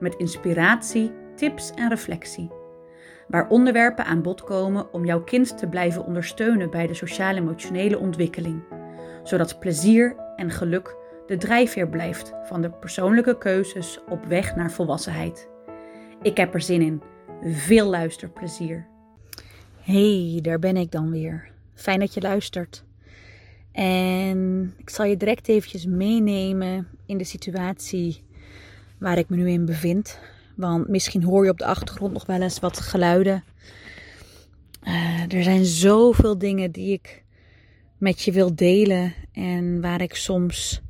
met inspiratie, tips en reflectie. Waar onderwerpen aan bod komen om jouw kind te blijven ondersteunen bij de sociaal-emotionele ontwikkeling, zodat plezier en geluk de drijfveer blijft van de persoonlijke keuzes op weg naar volwassenheid. Ik heb er zin in. Veel luisterplezier. Hey, daar ben ik dan weer. Fijn dat je luistert. En ik zal je direct eventjes meenemen in de situatie waar ik me nu in bevind. Want misschien hoor je op de achtergrond nog wel eens wat geluiden. Uh, er zijn zoveel dingen die ik met je wil delen en waar ik soms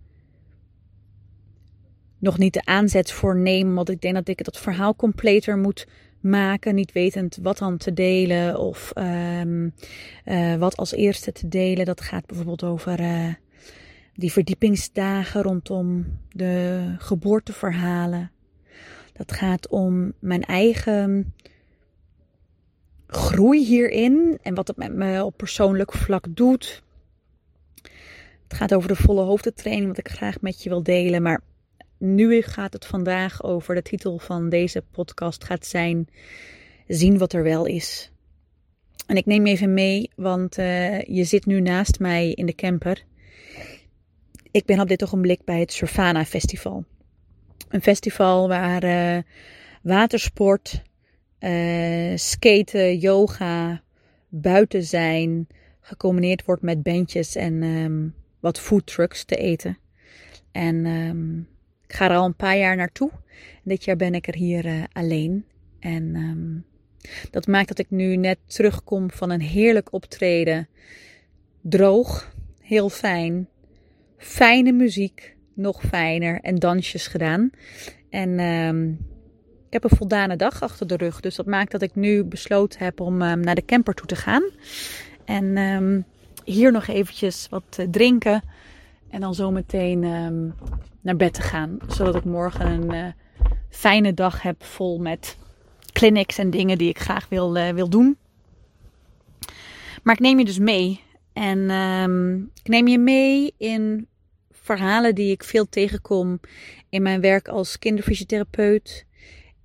nog niet de aanzet voor neem, want ik denk dat ik het verhaal completer moet maken, niet wetend wat dan te delen of um, uh, wat als eerste te delen. Dat gaat bijvoorbeeld over uh, die verdiepingsdagen rondom de geboorteverhalen. Dat gaat om mijn eigen groei hierin en wat het met me op persoonlijk vlak doet. Het gaat over de volle hoofdentraining, wat ik graag met je wil delen. Maar nu gaat het vandaag over de titel van deze podcast gaat zijn Zien wat er wel is. En ik neem je even mee, want uh, je zit nu naast mij in de camper. Ik ben op dit ogenblik bij het Surfana Festival. Een festival waar uh, watersport, uh, skaten, yoga, buiten zijn gecombineerd wordt met bandjes en um, wat foodtrucks te eten. En um, ik ga er al een paar jaar naartoe. Dit jaar ben ik er hier uh, alleen. En um, dat maakt dat ik nu net terugkom van een heerlijk optreden. Droog, heel fijn. Fijne muziek, nog fijner. En dansjes gedaan. En um, ik heb een voldane dag achter de rug. Dus dat maakt dat ik nu besloten heb om um, naar de camper toe te gaan. En um, hier nog eventjes wat uh, drinken. En dan zometeen naar bed te gaan. Zodat ik morgen een uh, fijne dag heb vol met clinics en dingen die ik graag wil, uh, wil doen. Maar ik neem je dus mee. En um, ik neem je mee in verhalen die ik veel tegenkom in mijn werk als kinderfysiotherapeut.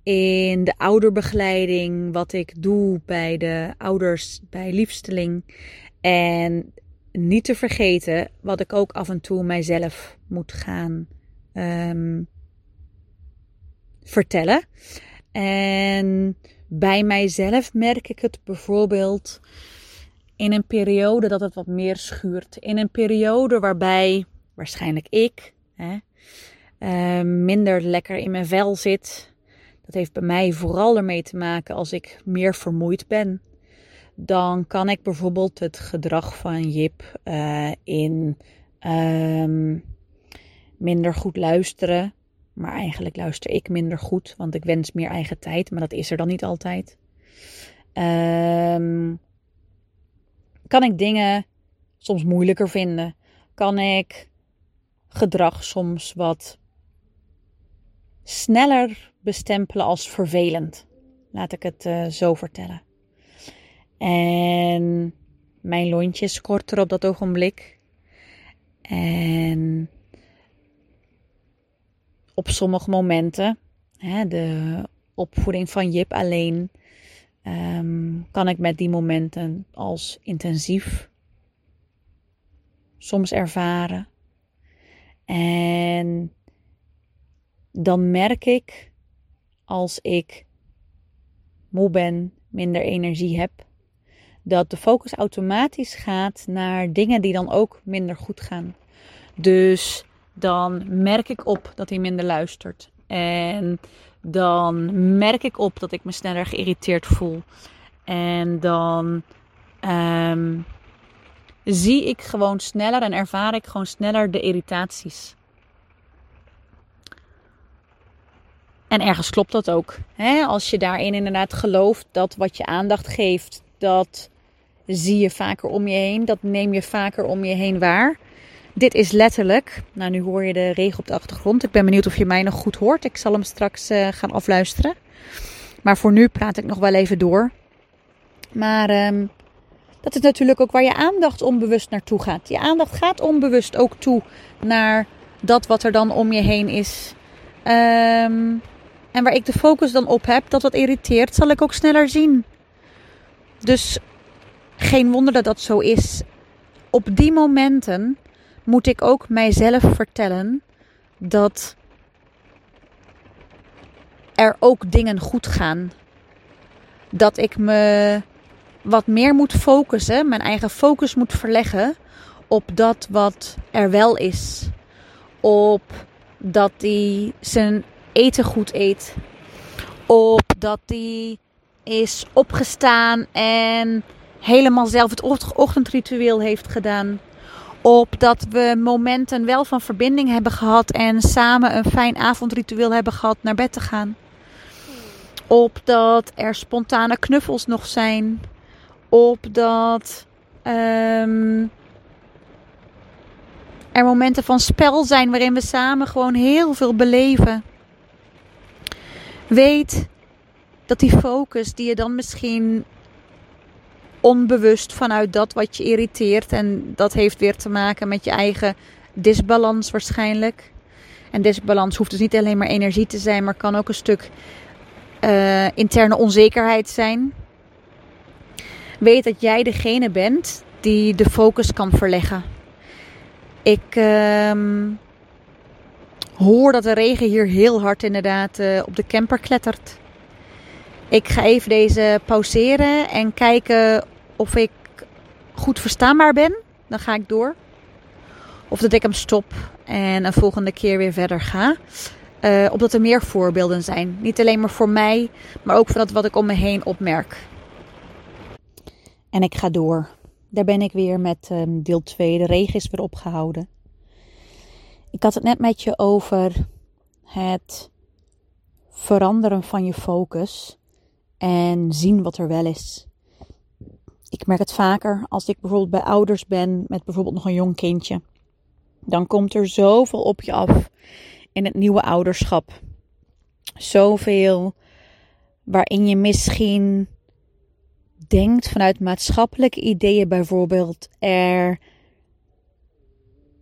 In de ouderbegeleiding, wat ik doe bij de ouders bij liefsteling. En niet te vergeten wat ik ook af en toe mijzelf moet gaan um, vertellen. En bij mijzelf merk ik het bijvoorbeeld in een periode dat het wat meer schuurt. In een periode waarbij waarschijnlijk ik hè, uh, minder lekker in mijn vel zit. Dat heeft bij mij vooral ermee te maken als ik meer vermoeid ben. Dan kan ik bijvoorbeeld het gedrag van Jip uh, in um, minder goed luisteren. Maar eigenlijk luister ik minder goed, want ik wens meer eigen tijd. Maar dat is er dan niet altijd. Um, kan ik dingen soms moeilijker vinden? Kan ik gedrag soms wat sneller bestempelen als vervelend? Laat ik het uh, zo vertellen. En mijn lontje is korter op dat ogenblik. En op sommige momenten, hè, de opvoeding van Jip alleen, um, kan ik met die momenten als intensief soms ervaren. En dan merk ik als ik moe ben, minder energie heb, dat de focus automatisch gaat naar dingen die dan ook minder goed gaan. Dus dan merk ik op dat hij minder luistert. En dan merk ik op dat ik me sneller geïrriteerd voel. En dan um, zie ik gewoon sneller en ervaar ik gewoon sneller de irritaties. En ergens klopt dat ook. Hè? Als je daarin inderdaad gelooft dat wat je aandacht geeft, dat zie je vaker om je heen. Dat neem je vaker om je heen waar. Dit is letterlijk. Nou, nu hoor je de regen op de achtergrond. Ik ben benieuwd of je mij nog goed hoort. Ik zal hem straks uh, gaan afluisteren. Maar voor nu praat ik nog wel even door. Maar um, dat is natuurlijk ook waar je aandacht onbewust naartoe gaat. Je aandacht gaat onbewust ook toe naar dat wat er dan om je heen is. Um, en waar ik de focus dan op heb, dat wat irriteert, zal ik ook sneller zien. Dus geen wonder dat dat zo is. Op die momenten moet ik ook mijzelf vertellen dat er ook dingen goed gaan. Dat ik me wat meer moet focussen, mijn eigen focus moet verleggen op dat wat er wel is. Op dat hij zijn eten goed eet. Op dat hij is opgestaan en helemaal zelf het ochtendritueel heeft gedaan. Op dat we momenten wel van verbinding hebben gehad en samen een fijn avondritueel hebben gehad naar bed te gaan. Op dat er spontane knuffels nog zijn. Op dat um, er momenten van spel zijn waarin we samen gewoon heel veel beleven. Weet dat die focus die je dan misschien onbewust vanuit dat wat je irriteert. En dat heeft weer te maken met je eigen disbalans waarschijnlijk. En disbalans hoeft dus niet alleen maar energie te zijn, maar kan ook een stuk uh, interne onzekerheid zijn. Weet dat jij degene bent die de focus kan verleggen. Ik uh, hoor dat de regen hier heel hard inderdaad uh, op de camper klettert. Ik ga even deze pauzeren en kijken of ik goed verstaanbaar ben, dan ga ik door. Of dat ik hem stop en een volgende keer weer verder ga. Uh, opdat er meer voorbeelden zijn. Niet alleen maar voor mij, maar ook voor dat wat ik om me heen opmerk. En ik ga door. Daar ben ik weer met um, deel 2. De regen is weer opgehouden. Ik had het net met je over het veranderen van je focus en zien wat er wel is. Ik merk het vaker als ik bijvoorbeeld bij ouders ben met bijvoorbeeld nog een jong kindje. Dan komt er zoveel op je af in het nieuwe ouderschap. Zoveel waarin je misschien denkt vanuit maatschappelijke ideeën bijvoorbeeld er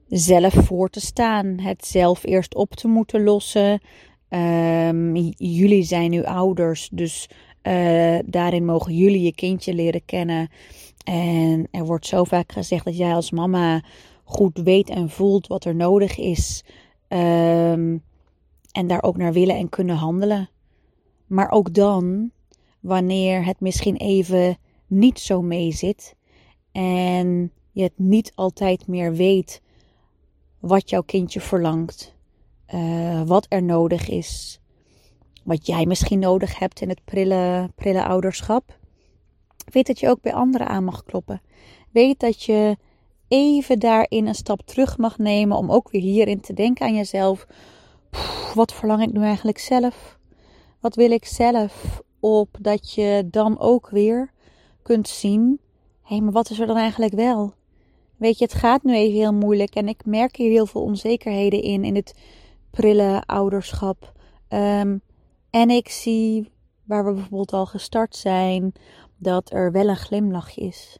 zelf voor te staan, het zelf eerst op te moeten lossen. Um, jullie zijn nu ouders, dus uh, daarin mogen jullie je kindje leren kennen. En er wordt zo vaak gezegd dat jij als mama goed weet en voelt wat er nodig is. Um, en daar ook naar willen en kunnen handelen. Maar ook dan, wanneer het misschien even niet zo mee zit en je het niet altijd meer weet wat jouw kindje verlangt, uh, wat er nodig is, wat jij misschien nodig hebt in het prille, prille ouderschap. Weet dat je ook bij anderen aan mag kloppen. Weet dat je even daarin een stap terug mag nemen om ook weer hierin te denken aan jezelf. wat verlang ik nu eigenlijk zelf? Wat wil ik zelf? Op dat je dan ook weer kunt zien: hé, hey, maar wat is er dan eigenlijk wel? Weet je, het gaat nu even heel moeilijk en ik merk hier heel veel onzekerheden in, in het prille ouderschap. Um, en ik zie, waar we bijvoorbeeld al gestart zijn, dat er wel een glimlachje is.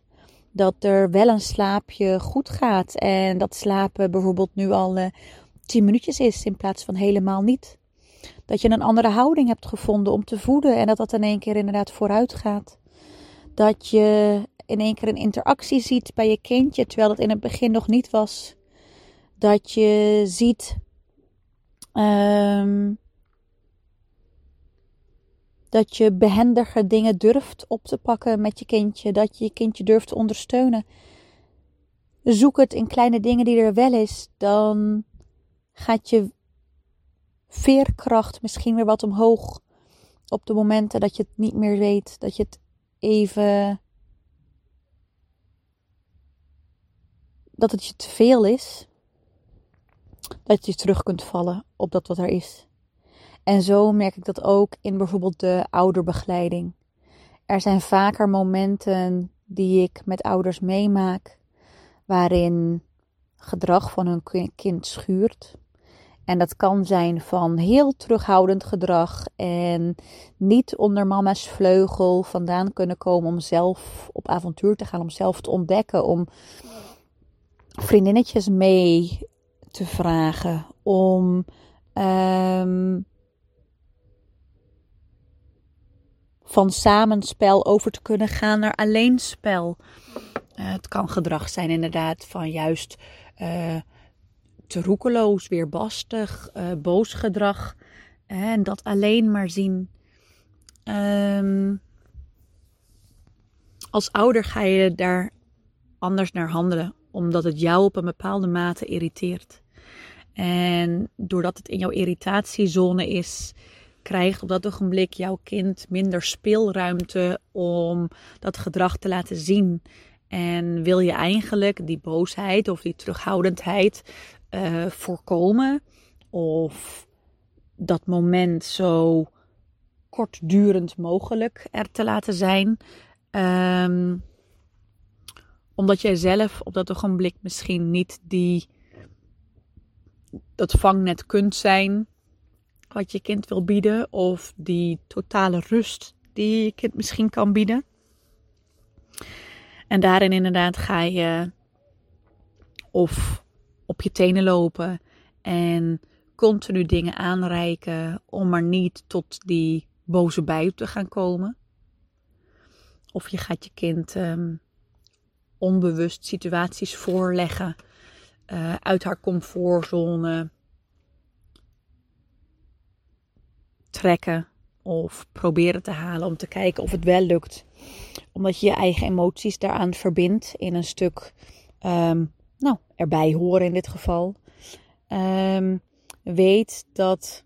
Dat er wel een slaapje goed gaat. En dat slapen bijvoorbeeld nu al uh, 10 minuutjes is in plaats van helemaal niet. Dat je een andere houding hebt gevonden om te voeden en dat dat in één keer inderdaad vooruit gaat. Dat je in één keer een interactie ziet bij je kindje, terwijl dat in het begin nog niet was. Dat je ziet um, dat je behendiger dingen durft op te pakken met je kindje. Dat je je kindje durft te ondersteunen. Zoek het in kleine dingen die er wel is. Dan gaat je veerkracht misschien weer wat omhoog. Op de momenten dat je het niet meer weet. Dat je het even. Dat het je te veel is. Dat je terug kunt vallen op dat wat er is. En zo merk ik dat ook in bijvoorbeeld de ouderbegeleiding. Er zijn vaker momenten die ik met ouders meemaak waarin gedrag van hun kind schuurt. En dat kan zijn van heel terughoudend gedrag en niet onder mama's vleugel vandaan kunnen komen om zelf op avontuur te gaan, om zelf te ontdekken, om vriendinnetjes mee te vragen, om um, van samenspel over te kunnen gaan naar alleenspel. Uh, het kan gedrag zijn inderdaad van juist uh, te roekeloos, weerbastig, uh, boos gedrag. en dat alleen maar zien. Um, als ouder ga je daar anders naar handelen, omdat het jou op een bepaalde mate irriteert. En doordat het in jouw irritatiezone is, krijgt op dat ogenblik jouw kind minder speelruimte om dat gedrag te laten zien. En wil je eigenlijk die boosheid of die terughoudendheid uh, voorkomen? Of dat moment zo kortdurend mogelijk er te laten zijn? Um, omdat jij zelf op dat ogenblik misschien niet die, dat vangnet kunt zijn wat je kind wil bieden. Of die totale rust die je kind misschien kan bieden. En daarin inderdaad ga je of op je tenen lopen en continu dingen aanreiken om maar niet tot die boze bui te gaan komen. Of je gaat je kind um, onbewust situaties voorleggen uh, uit haar comfortzone trekken of proberen te halen om te kijken of het wel lukt. Omdat je je eigen emoties daaraan verbindt in een stuk, um, nou, erbij horen in dit geval. Um, weet dat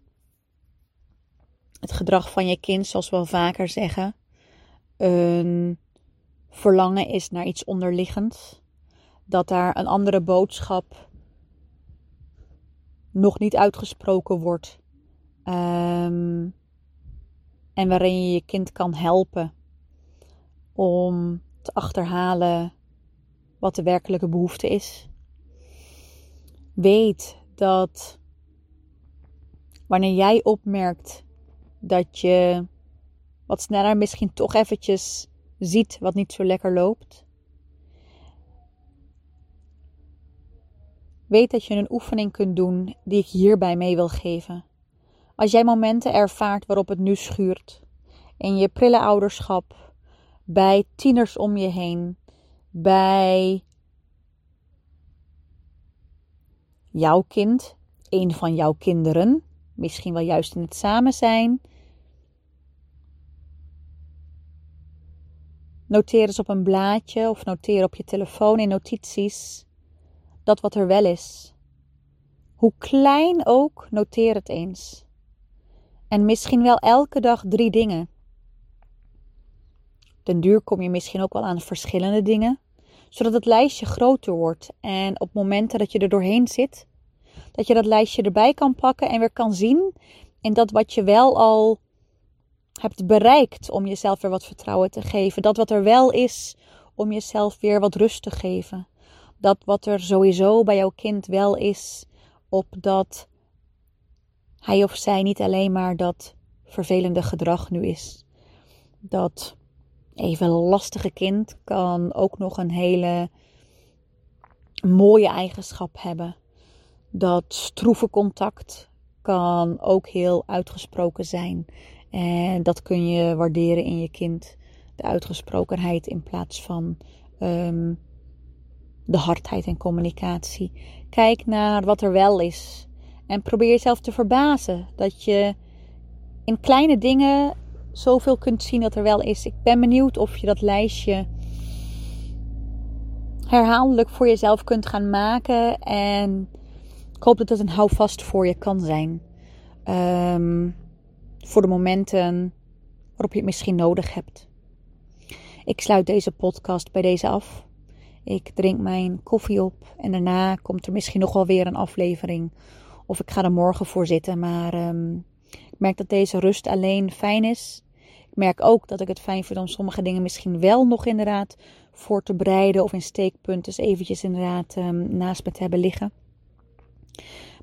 het gedrag van je kind, zoals we wel vaker zeggen, een verlangen is naar iets onderliggends. Dat daar een andere boodschap nog niet uitgesproken wordt. Um, en waarin je je kind kan helpen om te achterhalen wat de werkelijke behoefte is. Weet dat wanneer jij opmerkt dat je wat sneller misschien toch eventjes ziet wat niet zo lekker loopt. Weet dat je een oefening kunt doen die ik hierbij mee wil geven. Als jij momenten ervaart waarop het nu schuurt, in je prille ouderschap, bij tieners om je heen, bij jouw kind, een van jouw kinderen, misschien wel juist in het samen zijn. Noteer eens op een blaadje of noteer op je telefoon in notities dat wat er wel is. Hoe klein ook, noteer het eens. En misschien wel elke dag drie dingen. Den duur kom je misschien ook wel aan verschillende dingen, zodat het lijstje groter wordt. En op momenten dat je er doorheen zit, dat je dat lijstje erbij kan pakken en weer kan zien. En dat wat je wel al hebt bereikt om jezelf weer wat vertrouwen te geven. Dat wat er wel is om jezelf weer wat rust te geven. Dat wat er sowieso bij jouw kind wel is, op dat hij of zij niet alleen maar dat vervelende gedrag nu is. Dat even lastige kind kan ook nog een hele mooie eigenschap hebben. Dat stroeve contact kan ook heel uitgesproken zijn. En dat kun je waarderen in je kind. De uitgesprokenheid in plaats van ehm, de hardheid en communicatie. Kijk naar wat er wel is. En probeer jezelf te verbazen dat je in kleine dingen zoveel kunt zien dat er wel is. Ik ben benieuwd of je dat lijstje herhaaldelijk voor jezelf kunt gaan maken. En ik hoop dat het een houvast voor je kan zijn. Um, voor de momenten waarop je het misschien nodig hebt. Ik sluit deze podcast bij deze af. Ik drink mijn koffie op en daarna komt er misschien nog wel weer een aflevering. Of ik ga er morgen voor zitten. Maar um, Ik merk dat deze rust alleen fijn is. Ik merk ook dat ik het fijn vind om sommige dingen misschien wel nog inderdaad voor te bereiden of in steekpunten dus eventjes inderdaad um, naast me te hebben liggen.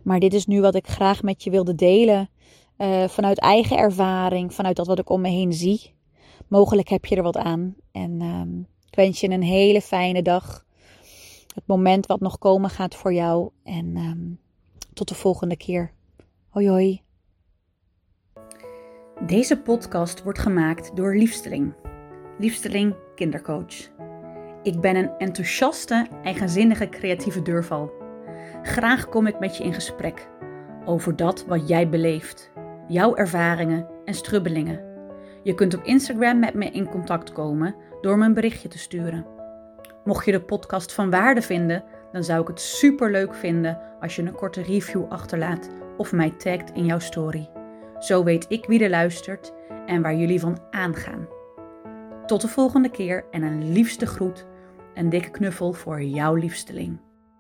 Maar dit is nu wat ik graag met je wilde delen. Uh, vanuit eigen ervaring, vanuit dat wat ik om me heen zie. Mogelijk heb je er wat aan. En um, ik wens je een hele fijne dag. Het moment wat nog komen gaat voor jou. En tot de volgende keer. Hoi hoi. Deze podcast wordt gemaakt door Liefsteling. Liefsteling Kindercoach. Ik ben een enthousiaste, eigenzinnige creatieve deurval. Graag kom ik met je in gesprek over dat wat jij beleeft, jouw ervaringen en strubbelingen. Je kunt op Instagram met me in contact komen door me een berichtje te sturen. Mocht je de podcast van waarde vinden, dan zou ik het super leuk vinden als je een korte review achterlaat of mij tagt in jouw story. Zo weet ik wie er luistert en waar jullie van aangaan. Tot de volgende keer en een liefste groet, een dikke knuffel voor jouw liefsteling.